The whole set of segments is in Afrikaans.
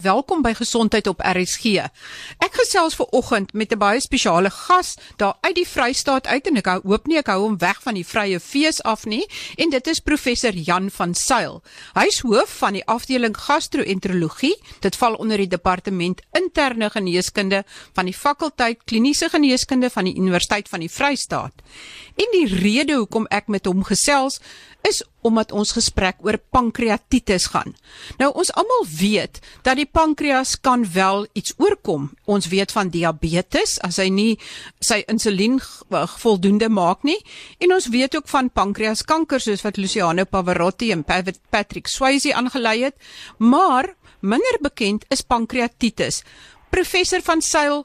Welkom by Gesondheid op RSG. Ek gesels ver oggend met 'n baie spesiale gas daar uit die Vrystaat uit en ek hoop nie ek hou hom weg van die vrye fees af nie en dit is professor Jan van Sail. Hy's hoof van die afdeling gastro-enterologie. Dit val onder die departement interne geneeskunde van die fakulteit kliniese geneeskunde van die Universiteit van die Vrystaat. En die rede hoekom ek met hom gesels is omdat ons gesprek oor pankreatitis gaan. Nou ons almal weet dat die pankreas kan wel iets oorkom. Ons weet van diabetes as hy nie sy insulien voldoende maak nie en ons weet ook van pankreaskanker soos wat Luciano Pavarotti en Patrick Swayze aangelei het, maar minder bekend is pankreatitis. Professor van Sail,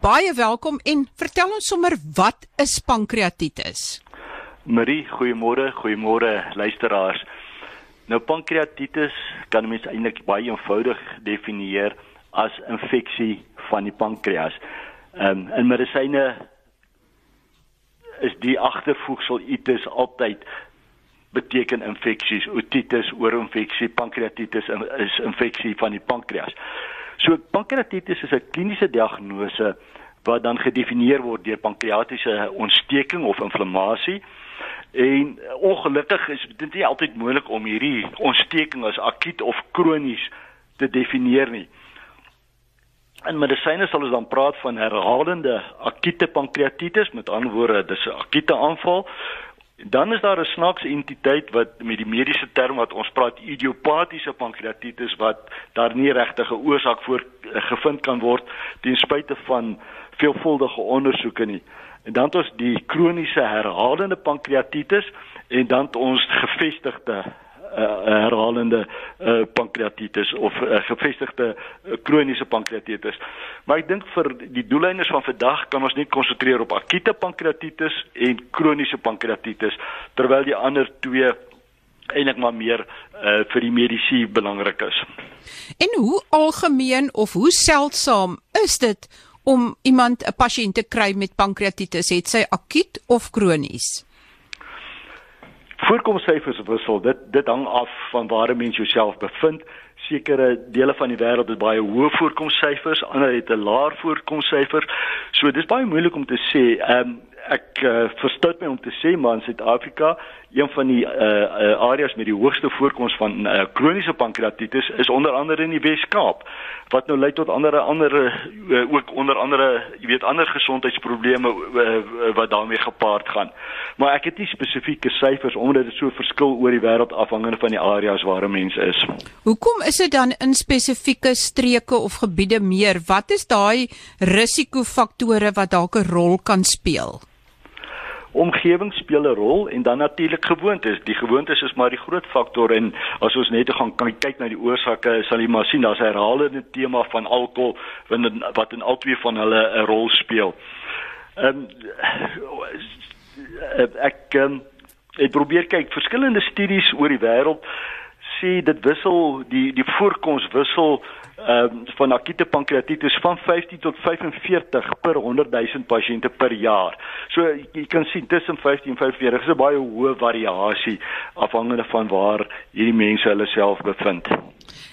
baie welkom en vertel ons sommer wat is pankreatitis? Marie, goeiemôre, goeiemôre luisteraars. Nou pankreatitis kan mens eintlik baie eenvoudig definieer as infeksie van die pankreas. Ehm um, in medisyne is die agtervoegsel itis altyd beteken infeksies, otitis, oorinfeksie, pankreatitis is infeksie van die pankreas. So pankreatitis is 'n kliniese diagnose wat dan gedefinieer word deur pankreatiese ontsteking of inflammasie. En ongelukkig is dit nie altyd moontlik om hierdie ontsteking as akuut of kronies te definieer nie. In medisyne sal ons dan praat van herhalende akute pankreatitis, met ander woorde, dis 'n akute aanval. Dan is daar 'n snaakse entiteit wat met die mediese term wat ons praat idiopatiese pankreatitis wat daar nie regtig 'n oorsaak voor eh, gevind kan word ten spyte van veelvuldige ondersoeke nie. En dan het ons die kroniese herhalende pankreatitis en dan ons gevestigde uh, herhalende uh, pankreatitis of uh, gevestigde uh, kroniese pankreatitis. Maar ek dink vir die doeleindes van vandag kan ons net konsentreer op akute pankreatitis en kroniese pankreatitis terwyl die ander twee eintlik maar meer uh, vir die mediese belangrik is. En hoe algemeen of hoe seldsaam is dit om iemand 'n pasiënt te kry met pankreatitis, het sy akuut of kronies? Voorkomsyfers wissel. Dit dit hang af van waar 'n mens jouself bevind. Sekere dele van die wêreld het baie hoë voorkomsyfers, ander het 'n laer voorkomsyfer. So dis baie moeilik om te sê. Ehm um, ek uh, verstout my om te sê maar in Suid-Afrika een van die uh, uh, areas met die hoogste voorkoms van uh, kroniese pankreatitis is onder andere in die Wes-Kaap wat nou lei tot ander ander uh, ook onder andere jy weet ander gesondheidsprobleme uh, wat daarmee gepaard gaan. Maar ek het nie spesifieke syfers omdat dit so verskil oor die wêreld afhangende van die areas waar 'n mens is. Hoekom is dit dan in spesifieke streke of gebiede meer? Wat is daai risikofaktore wat dalk 'n rol kan speel? Omgewing speel 'n rol en dan natuurlik gewoontes. Die gewoontes is maar die groot faktor en as ons net gaan kyk na die oorsake, sal jy maar sien daar's 'n herhalende tema van alkohol wat in al twee van hulle 'n rol speel. Ehm um, ek um, ek probeer kyk verskillende studies oor die wêreld sê dit wissel die die voorkoms wissel ehm um, van akute pankreatitis van 15 tot 45 per 100 000 pasiënte per jaar. So jy kan sien tussen 15 en 45 is 'n baie hoë variasie afhangende van waar hierdie mense hulle self bevind.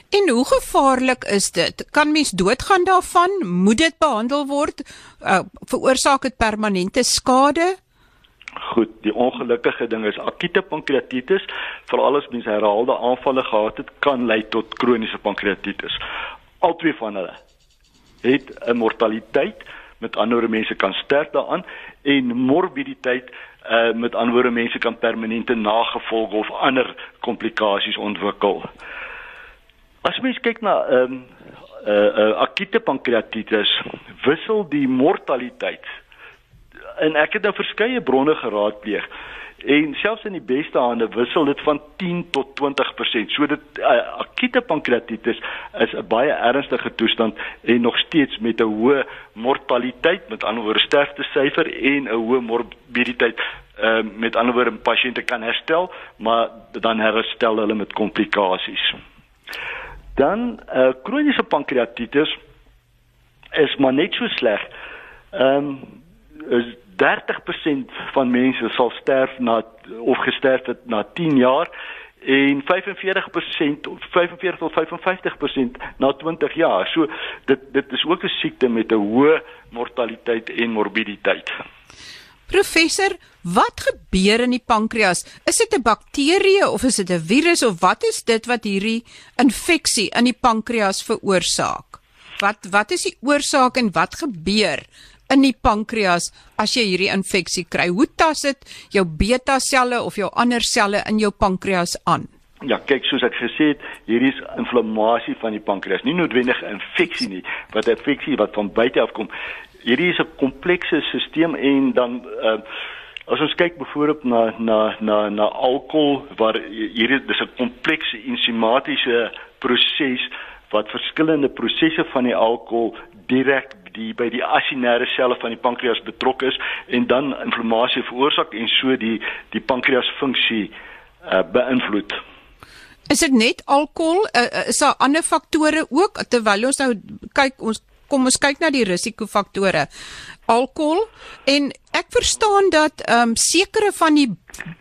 En hoe gevaarlik is dit? Kan mens doodgaan daarvan? Moet dit behandel word? Uh, veroorsaak dit permanente skade? Goed, die ongelukkige ding is akute pankreatitis, veral as mens herhaalde aanvalle gehad het, kan lei tot kroniese pankreatitis. Al twee van hulle het 'n mortaliteit, met ander mense kan sterf daaraan en morbiditeit, uh met ander woorde mense kan permanente nagevolge of ander komplikasies ontwikkel. As mens kyk na ehm um, uh, uh akute pankreatitis, wissel die mortaliteit en ek het nou verskeie bronne geraadpleeg en selfs in die beste hande wissel dit van 10 tot 20%. So dit uh, akute pankreatitis is 'n baie ernstige toestand en nog steeds met 'n hoë mortaliteit, met ander woorde sterftesyfer en 'n hoë morbiditeit. Ehm uh, met ander woorde pasiënte kan herstel, maar dan herstel hulle met komplikasies. Dan eh uh, kroniese pankreatitis is maar net so sleg. Ehm um, 30% van mense sal sterf na of gesterf het na 10 jaar en 45% of 45 tot 55% na 20 jaar. So dit dit is ook 'n siekte met 'n hoë mortaliteit en morbiditeit. Professor, wat gebeur in die pankreas? Is dit 'n bakterie of is dit 'n virus of wat is dit wat hierdie infeksie in die pankreas veroorsaak? Wat wat is die oorsaak en wat gebeur in die pankreas as jy hierdie infeksie kry? Hoe tas dit jou beta selle of jou ander selle in jou pankreas aan? Ja, kyk soos ek gesê het, hierdie is inflammasie van die pankreas, nie noodwendig 'n infeksie nie, wat 'n infeksie wat van buite af kom hierdie is 'n komplekse stelsel en dan uh, as ons kyk byvoorbeeld na na na na alkohol waar hierdie dis 'n komplekse ensimatiese proses wat verskillende prosesse van die alkohol direk die by die asinêre selle van die pankreas betrokke is en dan inflammasie veroorsaak en so die die pankreasfunksie uh, beïnvloed. Is dit net alkohol? Uh, is daar ander faktore ook terwyl ons nou kyk ons kom ons kyk na die risikofaktore. Alkohol en ek verstaan dat ehm um, sekere van die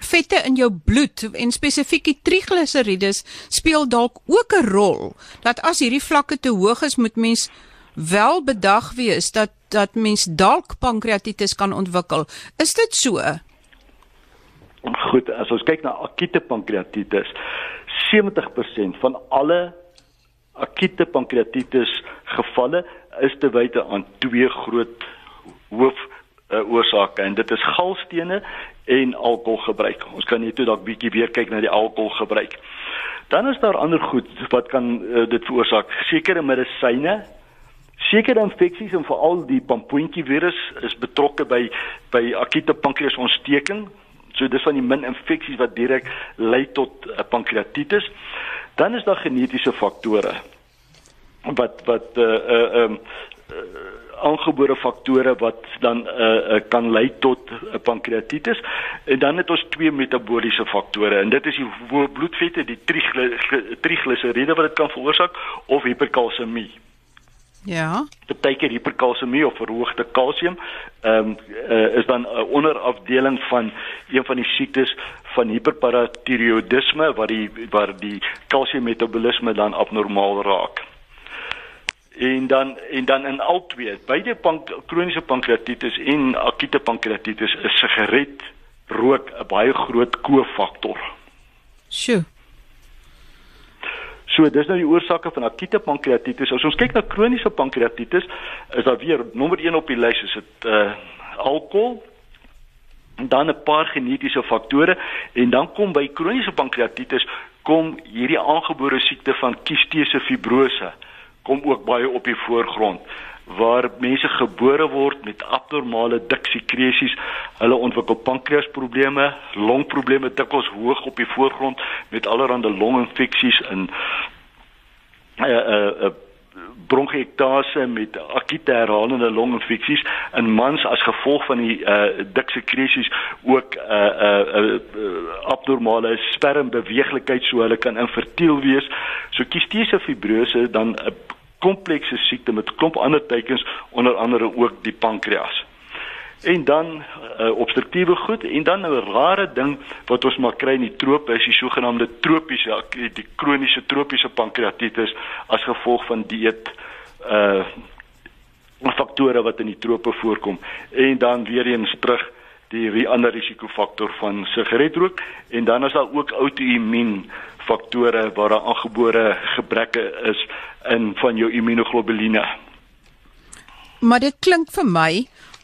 vette in jou bloed en spesifiek die trigliserides speel dalk ook 'n rol. Dat as hierdie vlakke te hoog is, moet mens wel bedag wees dat dat mens dalk pankreatitis kan ontwikkel. Is dit so? Goed, as ons kyk na akute pankreatitis, 70% van alle akute pankreatitis gevalle is te wyte aan twee groot hoof uh, oorsake en dit is galstene en alkoholgebruik. Ons kan net toe dalk bietjie weer kyk na die alkoholgebruik. Dan is daar ander goed wat kan uh, dit veroorsaak. Sekere medisyne, sekere infeksies en veral die pampoentjie virus is betrokke by by akute pankreasontsteking. So dis van die min infeksies wat direk lei tot 'n uh, pankreatitis. Dan is daar genetiese faktore wat wat uh uh um uh, aangebore faktore wat dan uh, uh kan lei tot 'n uh, pankreatitis en dan het ons twee metabooliese faktore en dit is die hoë bloedvette die trigliseriede wat dit kan veroorsaak of hiperkalsemie. Ja. Partykeer hiperkalsemie of verhoogde kalsium ehm um, uh, is dan 'n uh, onderafdeling van een van die siektes van hiperparatiroidisme waar die waar die kalsiummetabolisme dan abnormaal raak en dan en dan in al twee beide pank, kroniese pankreatitis en akute pankreatitis is sigaret rook 'n baie groot kofaktor. Sjoe. So dis nou die oorsake van akute pankreatitis. As ons kyk na kroniese pankreatitis, is daar weer nommer 1 op die lys is dit uh alkohol en dan 'n paar genetiese faktore en dan kom by kroniese pankreatitis kom hierdie aangebore siekte van kiestese fibrose kom ook baie op die voorgrond waar mense gebore word met abnormale diksekresies, hulle ontwikkel pankreasprobleme, longprobleme dikwels hoog op die voorgrond met allerlei longinfeksies en uh uh, uh bronchiektase met akute herhalende longinfeksies in mans as gevolg van die uh diksekresies ook uh uh, uh abnormale spermbeweeglikheid so hulle kan infertiel wees. So kistiese fibrose dan 'n uh, komplekse siekte met klomp ander tekens onder andere ook die pankreas. En dan uh, obstruktiewe goed en dan 'n rare ding wat ons maar kry in die trope is die sogenaamde tropiese die kroniese tropiese pankreatitis as gevolg van dieet uh faktore wat in die trope voorkom en dan weer eens terug die ander risikofaktor van sigaretrook en dan is daar ook outoimmuun faktore waar daar aangebore gebreke is in van jou immunoglobuline. Maar dit klink vir my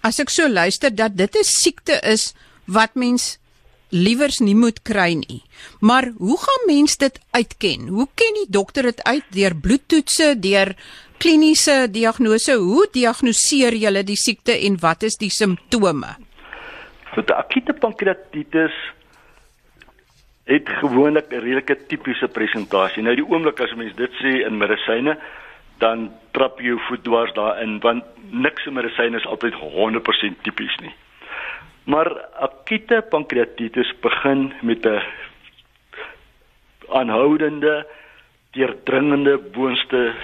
as ek so luister dat dit 'n siekte is wat mens liewers nie moet kry nie. Maar hoe gaan mens dit uitken? Hoe ken die dokter dit uit deur bloedtoetse, deur kliniese diagnose? Hoe diagnoseer jy die siekte en wat is die simptome? So, akute pankreatitis het gewoonlik 'n redelike tipiese presentasie. Nou die oomblik as mens dit sê in medisyne, dan trap jy jou voet dwars daarin want niks in medisyne is altyd 100% tipies nie. Maar akute pankreatitis begin met 'n aanhoudende deurdringende boonste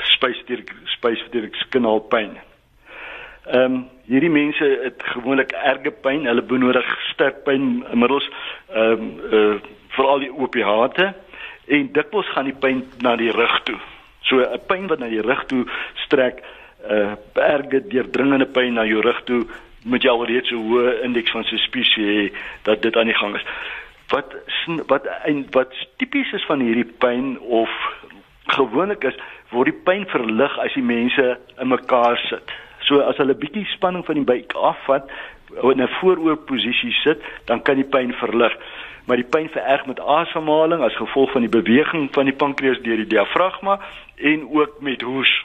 spysverteringskanaal-pyn. Ehm um, hierdie mense het gewoonlik erge pyn, hulle benodig sterk pynmiddels, ehm um, uh veral die opiate en dikwels gaan die pyn na die rug toe. So 'n pyn wat na die rug toe strek, 'n uh, erge deurdringende pyn na jou rug toe, moet jy alreeds 'n hoë indeks van suspisie hê dat dit aan die gang is. Wat wat en wat tipies is van hierdie pyn of gewoonlik is, word die pyn verlig as die mense in mekaar sit. So as hulle bietjie spanning van die buik afvat, in 'n vooroorposisie sit, dan kan die pyn verlig. Maar die pyn vererg met asemhaling as gevolg van die beweging van die pankreas deur die diafragma en ook met hoes.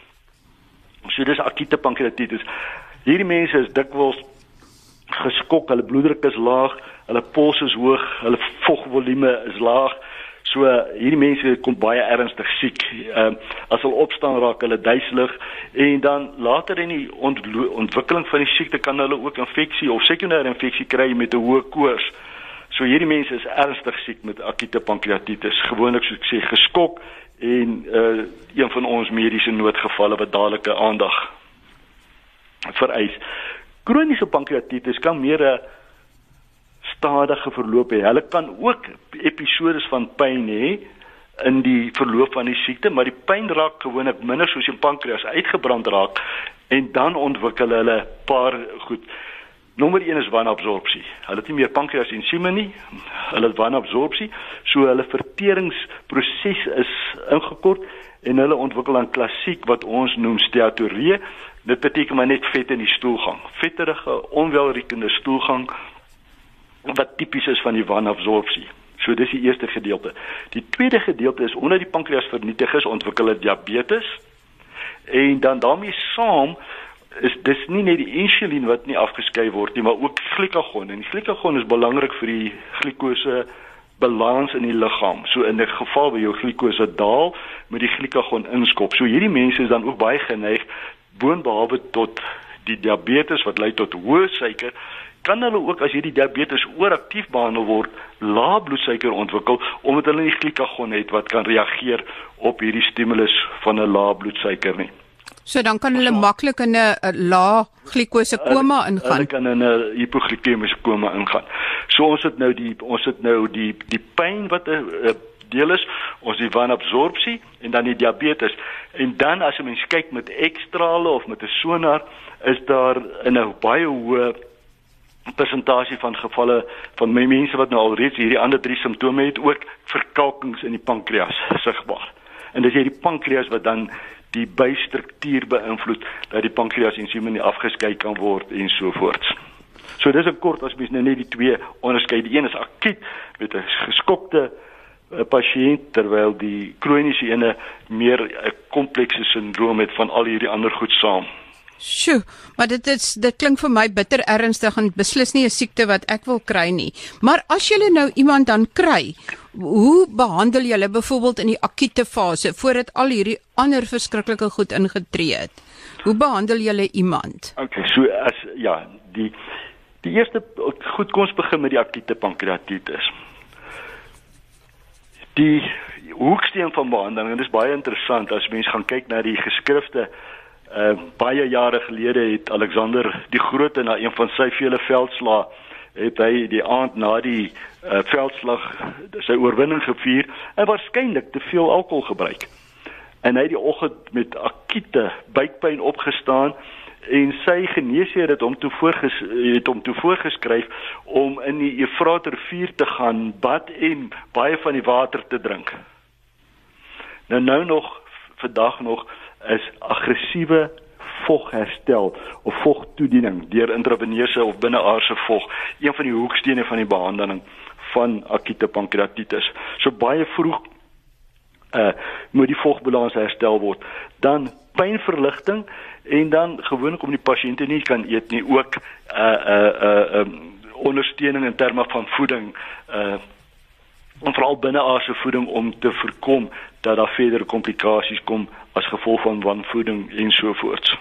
So dis akute pankreatitis. Hierdie mense is dikwels geskok, hulle bloeddruk is laag, hulle pols is hoog, hulle vogvolume is laag. So hierdie mense kom baie ernstig siek. Ehm uh, as hulle opstaan raak hulle duiselig en dan later in die ont ontwikkeling van die siekte kan hulle ook infeksie of sekondêre infeksie kry met 'n hoë koors. So hierdie mense is ernstig siek met akute pankreatitis, gewoonlik soos ek sê geskok en uh een van ons mediese noodgevalle wat dadelike aandag vereis. Kroniese pankreatitis kan meer 'n stadige verloop hê. Hulle kan ook episodes van pyn hê in die verloop van die siekte, maar die pyn raak gewoonlik minder soos die pankreas uitgebrand raak en dan ontwikkel hulle paar goed. Nommer 1 is wanabsorpsie. Hulle het nie meer pankreas ensieme nie. Hulle het wanabsorpsie, so hulle verteringsproses is ingekort en hulle ontwikkel dan klassiek wat ons noem steatoree. Dit beteken maar net vet in die stoelgang. Vetterige, onwelriekende stoelgang wat tipies is van die wanabsorpsie. So dis die eerste gedeelte. Die tweede gedeelte is omdat die pankreas vernietig is, ontwikkel hy diabetes. En dan daarmee saam is dis nie net die insulien wat nie afgeskei word nie, maar ook glikagon. En glikagon is belangrik vir die glikose balans in die liggaam. So in 'n geval waar jou glikose daal, moet die glikagon inskop. So hierdie mense is dan ook baie geneig boonbehalwe tot die diabetes wat lei tot hoë suiker kan hulle ook as hierdie diabetes ooraktief behandel word, lae bloedsuiker ontwikkel omdat hulle nie glikagon het wat kan reageer op hierdie stimulus van 'n lae bloedsuiker nie. So dan kan hulle maklik in 'n lae glikose koma ingaan. Hulle kan in 'n hipoglikemiese koma ingaan. So ons het nou die ons het nou die die pyn wat 'n deel is, ons die wanabsorpsie en dan die diabetes. En dan as jy mens kyk met ekstrale of met 'n sonar, is daar in 'n baie hoë persentasie van gevalle van mense wat nou alreeds hierdie ander drie simptome het ook verkalkings in die pankreas sigbaar. En dis hierdie pankreas wat dan die bystruktuur beïnvloed dat die pankreas ensieme nie afgeskei kan word en so voort. So dis 'n kort as mens nou net die twee onderskei. Die een is akuut met 'n geskokte uh, pasiënt terwyl die kroniese ene meer 'n komplekse sindroom het van al hierdie ander goed saam. Sjoe, maar dit is dit klink vir my bitter ernstig en beslis nie 'n siekte wat ek wil kry nie. Maar as jy nou iemand dan kry, hoe behandel jy hulle byvoorbeeld in die akute fase voordat al hierdie ander verskriklike goed ingetree het? Hoe behandel jy iemand? Okay, so as ja, die die eerste goed kom ons begin met die akute pankreatitis. Die hoeksteen van behandeling, dit is baie interessant as mens gaan kyk na die geskrifte Uh baie jare gelede het Alexander die Grote na een van sy vele veldslae het hy die aand na die uh, veldslag sy oorwinning gevier en waarskynlik te veel alkohol gebruik. En hy het die oggend met akute buikpyn opgestaan en sy geneesheer het hom toe voorges het hom toe voorgeskryf om in die Efraatrivier te gaan bad en baie van die water te drink. Nou nou nog vandag nog is aggressiewe vogherstel of vogtoediening deur intraveneuse of binneaardse vog een van die hoekstene van die behandeling van akute pankreatitis. So baie vroeg uh moet die vogbalans herstel word. Dan pynverligting en dan gewoonlik om die pasiënte nie kan eet nie ook uh uh uh um, ondersteuning in terme van voeding uh en veral binneaardse voeding om te voorkom dat daar verdere komplikasies kom as gevolg van wanvoeding en so voort.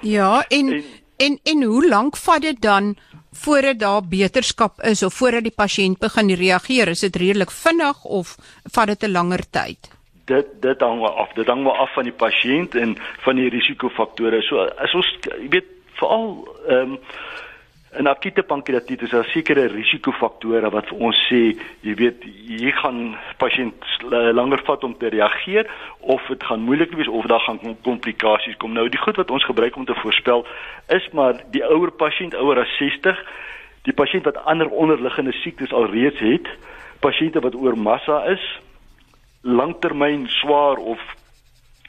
Ja, en en en, en hoe lank vat dit dan voordat daar beterskap is of voordat die pasiënt begin reageer? Is dit redelik vinnig of vat dit 'n langer tyd? Dit dit hang af. Dit hang af van die pasiënt en van die risikofaktore. So as ons jy weet veral ehm um, In akute pankreatitis is daar sekere risikofaktore wat vir ons sê, jy weet, hier gaan pasiënt langer vat om te reageer of dit gaan moeilik wees of daar gaan komplikasies kom. Nou die goed wat ons gebruik om te voorspel is maar die ouer pasiënt, ouer as 60, die pasiënt wat ander onderliggende siektes alreeds het, pasiënte wat oor massa is, langtermyn swaar of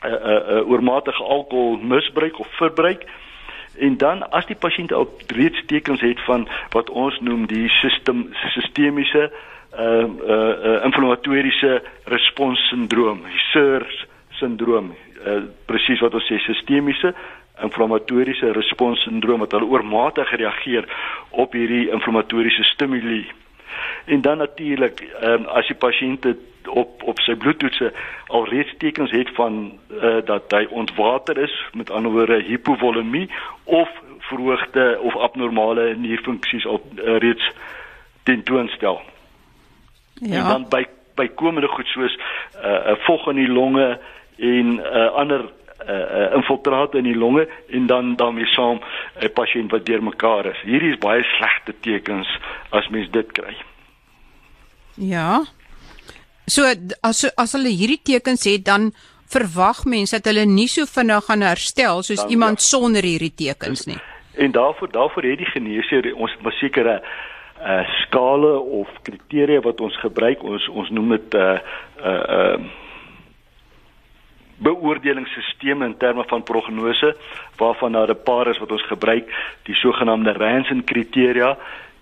'n uh, 'n uh, uh, oormatige alkohol misbruik of verbruik en dan as die pasiënt al reeds tekens het van wat ons noem die sistem sistemiese uh uh, uh inflammatoriese respons sindroom, SIR sindroom, uh, presies wat ons sê sistemiese inflammatoriese respons sindroom wat hulle oormatig reageer op hierdie inflammatoriese stimule. En dan natuurlik, um, as die pasiënt op op sy bloedtoetse alreeds tekens het van uh, dat hy ontwater is, met ander woorde hipovolemie of verhoogde of abnormale nierfunksies op uh, reeds tentoonstel. Ja. En dan by bykomende goed soos 'n uh, uh, vog in die longe en uh, ander uh, uh, infiltrate in die longe en dan daarmee saam 'n pasiënt wat deurmekaar is. Hierdie is baie slegte tekens as mens dit kry. Ja. So as as hulle hierdie tekens het dan verwag mense dat hulle nie so vinnig gaan herstel soos dan, iemand ja. sonder hierdie tekens nie. En daarvoor daarvoor het die geneesheer ons sekere uh skale of kriteria wat ons gebruik ons ons noem dit 'n uh, 'n uh, uh, beoordelingsstelsel in terme van prognose waarvan daar 'n paar is wat ons gebruik die sogenaamde Ranson kriteria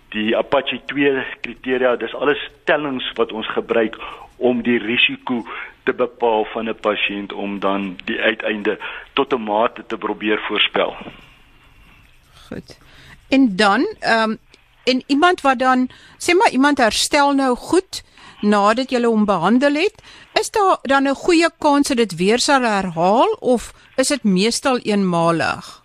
die Apache 2 kriteria dis alles tellings wat ons gebruik om die risiko te bepaal van 'n pasiënt om dan die uiteinde tot 'n mate te probeer voorspel. Goed. En dan ehm um, en iemand wat dan sê maar iemand herstel nou goed nadat jy hom behandel het, is daar dan 'n goeie kans dat dit weer sal herhaal of is dit meestal eenmalig?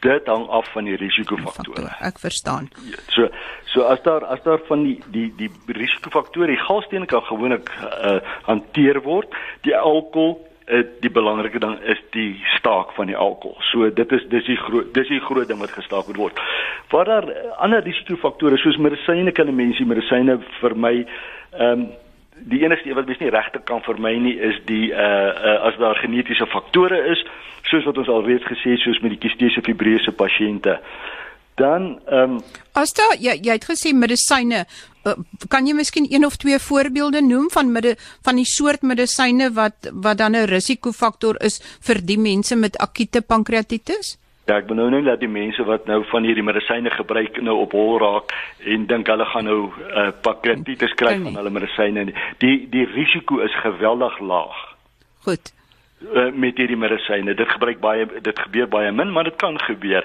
dit hang af van die risikofaktore. Ek verstaan. Ja, so so as daar as daar van die die die risikofaktore, die galsteen kan gewoonlik uh, hanteer word. Die alkohol uh, die belangrike ding is die staak van die alkohol. So dit is dis die groot dis die groot ding wat gestaak moet word. Waar daar uh, ander risikofaktore soos medisyne kan mense medisyne vermy ehm um, die enigste wat mens nie regtig kan vermy nie is die uh, uh as daar genetiese faktore is soos wat ons alreeds gesê het soos met die kistese fibreuse pasiënte. Dan ehm um, as daar jy jy het gesê medisyne uh, kan jy miskien een of twee voorbeelde noem van midde van die soort medisyne wat wat dan 'n risikofaktor is vir die mense met akute pankreatitis Ja, ek benou net dat die mense wat nou van hierdie medisyne gebruik nou op hol raak en dink hulle gaan nou 'n uh, eh, pakketitis kry van hulle medisyne. Die die risiko is geweldig laag. Goed. Uh, met hierdie medisyne. Dit gebruik baie dit gebeur baie min, maar dit kan gebeur.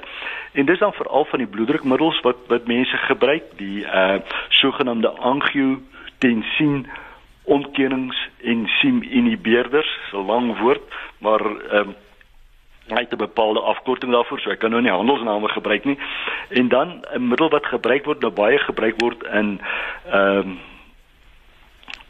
En dis dan veral van die bloeddrukmiddels wat wat mense gebruik, die uh sogenaamde angiotensin ontkennings enzim inhibeerders, so lank woord, maar ehm uh, hy het 'n bepaalde afkorting daarvoor, so ek kan nou nie handelsname gebruik nie. En dan 'n middel wat gebruik word, nou baie gebruik word in ehm um,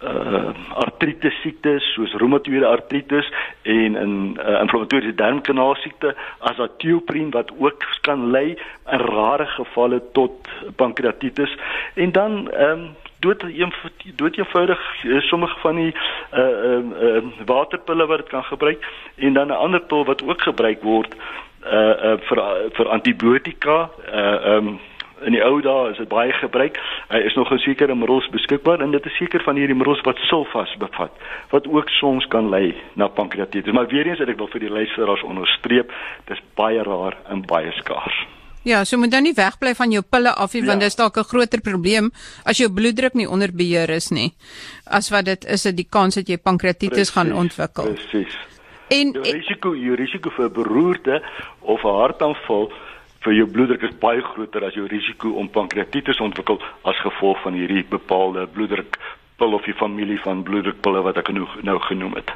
uh artritis siektes soos reumatoïede artritis en in uh, inflammatoriese darmkanaal siekte azathioprin wat ook kan lei in rare gevalle tot pankreatitis en dan ehm um, dood een dood eenvoudig eh, sommige van die uh uh, uh waterpille wat dit kan gebruik en dan 'n ander pil wat ook gebruik word uh uh vir vir antibiotika uh um in die ou dae is dit baie gebruik. Hy is nog 'n sekere middels beskikbaar en dit is seker van hierdie middels wat sulfas bevat wat ook soms kan lei na pankreatitis. Maar weer eens ek wil vir die luisteraars onderstreep, dis baie rar en baie skaars. Ja, so moet dan nie wegbly van jou pille af nie ja. want dit is dalk 'n groter probleem as jou bloeddruk nie onder beheer is nie. As wat dit is dit die kans dat jy pankreatitis gaan ontwikkel. Presies. En die risiko, die risiko vir beroerte of 'n hartaanval vir jou bloeddruk is baie groter as jou risiko om pankreatitis ontwikkel as gevolg van hierdie bepaalde bloeddruk pil of die familie van bloeddrukpille wat ek nou nou genoem het.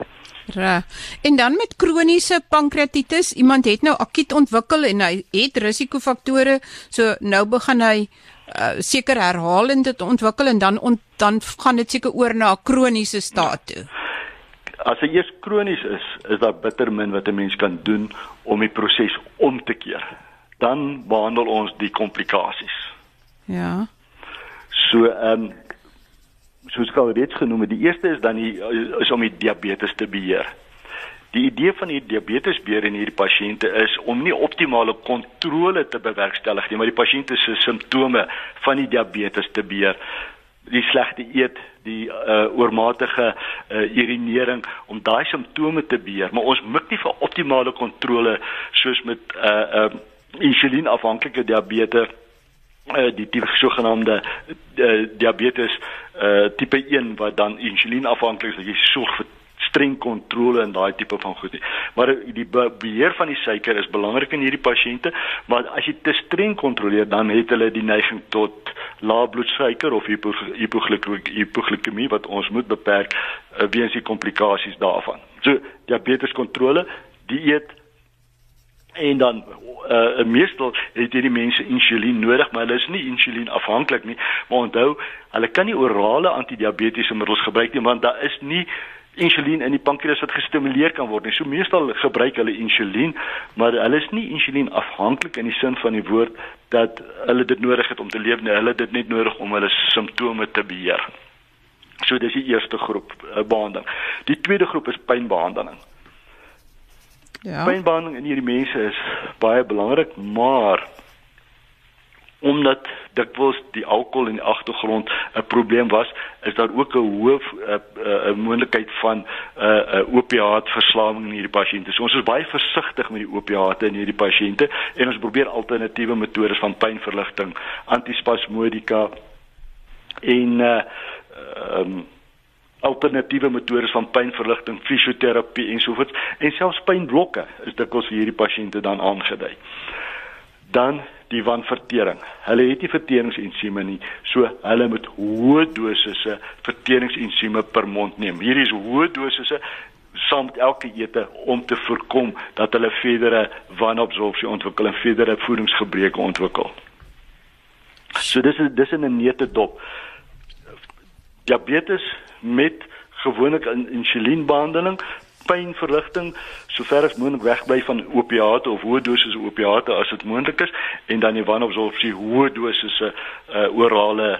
Ja. En dan met kroniese pankreatitis, iemand het nou akut ontwikkel en hy het risikofaktore, so nou begin hy uh, seker herhalend dit ontwikkel en dan ont, dan gaan dit seker oor na 'n kroniese staat toe. As hy eers kronies is, is daar bitter min wat 'n mens kan doen om die proses om te keer. Dan behandel ons die komplikasies. Ja. So ehm um, soos ek al reeds genoem het, die eerste is dan die is om die diabetes te beheer. Die idee van die diabetesbeheer in hierdie pasiënte is om nie optimale kontrole te bewerkstellig nie, maar die pasiënte se simptome van die diabetes te beheer. Die slegte eet, die uh, oormatige uh, urinering om daai simptome te beheer, maar ons mik nie vir optimale kontrole soos met 'n uh, uh, insulienafhanklike diabetes uh, die die sogenaamde uh, diabetes uh, tipe 1 wat dan insulienafhanklik is, jy sorg vir streng kontrole en daai tipe van goed. Maar die beheer van die suiker is belangrik in hierdie pasiënte, maar as jy te streng kontroleer, dan het hulle die neiging tot lae bloedsuiker of hipoglikemie wat ons moet beperk uh, weens die komplikasies daarvan. So diabeteskontrole, dieet en dan uh meestal het hierdie mense insulien nodig, maar hulle is nie insulien afhanklik nie. Maar onthou, hulle kan nie orale antidiabetiese middels gebruik nie want daar is nie insulien in die pankreas wat gestimuleer kan word nie. So meestal gebruik hulle insulien, maar hulle is nie insulien afhanklik in die sin van die woord dat hulle dit nodig het om te leef nie. Hulle het dit net nodig om hulle simptome te beheer. So dis die eerste groep uh, behandeling. Die tweede groep is pynbehandeling. Ja. Pynbehandeling in hierdie mense is baie belangrik, maar omdat dikwels die alkohol in die agtergrond 'n probleem was, is daar ook 'n hoë 'n moontlikheid van 'n uh, 'n opiaatverslawing in hierdie pasiënte. So ons is baie versigtig met die opiate in hierdie pasiënte en ons probeer alternatiewe metodes van pynverligting, antispasmodika en uh um alternatiewe metodes van pynverligting, fisioterapie ensovoorts en selfs pynblokke is dikwels vir hierdie pasiënte dan aangedui. Dan die wanvertering. Hulle het nie verteringsensieme nie, so hulle moet hoë dosisse verteringsensieme per mond neem. Hierdie is hoë dosisse saam met elke ete om te voorkom dat hulle verdere wanabsorpsie ontwikkel en verdere voedingsgebreke ontwikkel. So dis is dis in 'n nette dop diabetes met gewoonlik insulienbehandeling pynverligting sover as moontlik wegbly van opiate of hoë dosisse opiate as dit moontlik is en dan die wanabsorpsie hoë dosisse uh, orale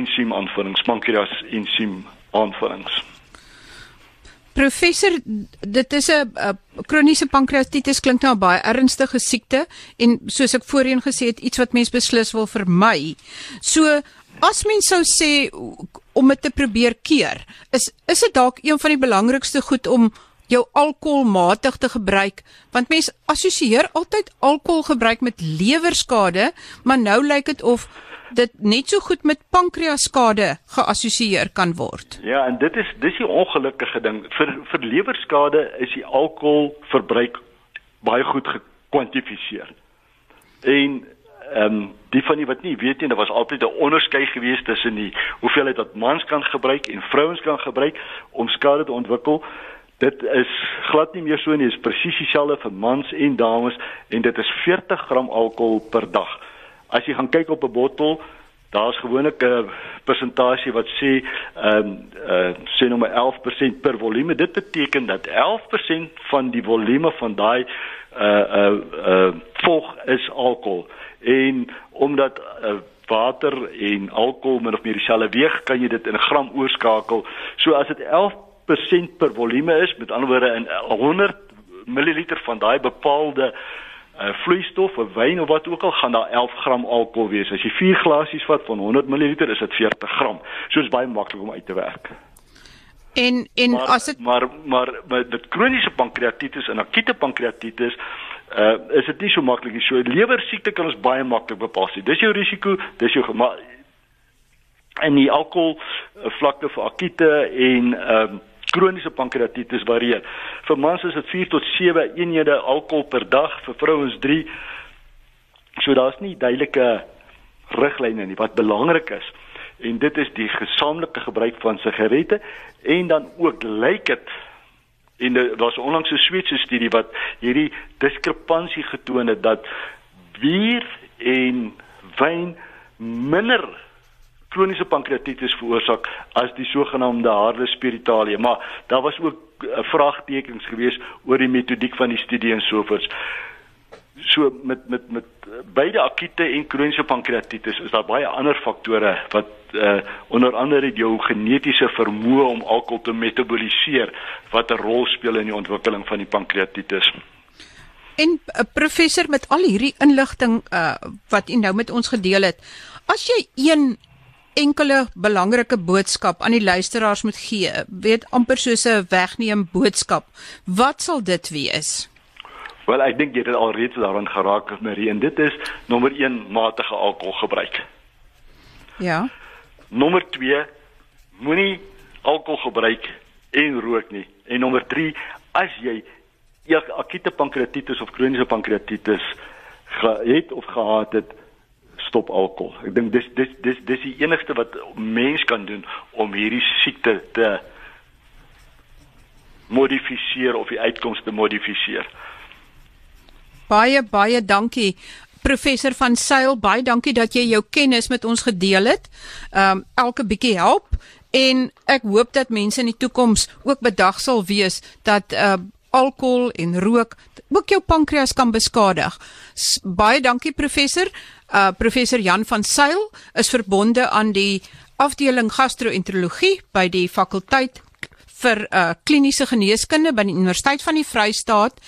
ensiem aanvullings pankreas ensiem aanvullings Professor, dit is 'n kroniese pankreatitis klink nou 'n baie ernstige siekte en soos ek voorheen gesê het, iets wat mens beslis wil vermy. So as mens sou sê om dit te probeer keer. Is is dit dalk een van die belangrikste goed om jou alkohol matig te gebruik want mense assosieer altyd alkohol gebruik met lewerskade, maar nou lyk dit of dit net so goed met pankreaskade geassosieer kan word. Ja, en dit is dis die ongelukkige ding. Vir vir lewerskade is die alkohol verbruik baie goed gekwantifiseer. En ehm um, die van die wat nie weet nie, daar was altyd 'n onderskeid geweest tussen die hoeveelheid wat mans kan gebruik en vrouens kan gebruik om skade te ontwikkel. Dit is glad nie meer so nie, dit is presies dieselfde vir mans en dames en dit is 40 gram alkohol per dag. As jy gaan kyk op 'n bottel, daar's gewoonlik 'n persentasie wat sê ehm um, uh sê nou maar 11% per volume. Dit beteken dat 11% van die volume van daai uh uh uh vog is alkohol en omdat uh, water en alkohol min of meer dieselfde weeg, kan jy dit in gram oorskakel. So as dit 11% per volume is, met ander woorde in 100 ml van daai bepaalde uh, vloeistof of wyn of wat ook al gaan daar 11 gram alkohol wees. As jy 4 glasies vat van 100 ml, is dit 40 gram. So is baie maklik om uit te werk. En en maar, as dit maar maar met dit kroniese pankreatitis en akute pankreatitis uh is dit nie so maklik nie. So lewer siekte kan ons baie maklik bepaal. Dis jou risiko, dis jou maar en die alkohol uh, vlakte vir akute en ehm uh, kroniese pankreatitis varieer. Vir mans is dit 4 tot 7 eenhede alkohol per dag, vir vrouens 3. So daar's nie duidelike riglyne nie wat belangrik is en dit is die gesamentlike gebruik van sigarette en dan ook lyk dit en daar's onlangs 'n Sweedse studie wat hierdie diskrepansie getoon het dat bier en wyn minder kroniese pankreatitis veroorsaak as die sogenaamde harde spiritualie maar daar was ook uh, vraagtekens geweest oor die metodiek van die studie en sovoorts So met met met beide akute en kroniese pankreatitis is daar baie ander faktore wat uh, onder andere jou genetiese vermoë om alkohol te metaboliseer wat 'n rol speel in die ontwikkeling van die pankreatitis. En uh, professor met al hierdie inligting uh, wat u nou met ons gedeel het, as jy een enkele belangrike boodskap aan die luisteraars moet gee, weet amper soos 'n wegneem boodskap, wat sal dit wees? Wel, ek dink jy het alreeds daaraan geraak, Marie, en dit is nommer 1 matige alkoholgebruik. Ja. Nommer 2 moenie alkohol gebruik en rook nie. En nommer 3 as jy akute pankreatitis of kroniese pankreatitis het of gehad het, stop alkohol. Ek dink dis dis dis dis die enigste wat mens kan doen om hierdie siekte te modifiseer of die uitkomste modifiseer. Baie baie dankie professor van Sail, baie dankie dat jy jou kennis met ons gedeel het. Ehm um, elke bietjie help en ek hoop dat mense in die toekoms ook bedag sal wees dat uh alkohol en rook ook jou pankreas kan beskadig. S baie dankie professor. Uh professor Jan van Sail is verbonde aan die afdeling gastro-enterologie by die fakulteit vir uh, kliniese geneeskunde by die Universiteit van die Vrystaat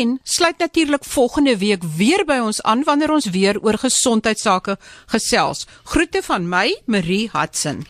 en sluit natuurlik volgende week weer by ons aan wanneer ons weer oor gesondheidsake gesels. Groete van my, Marie Hudson.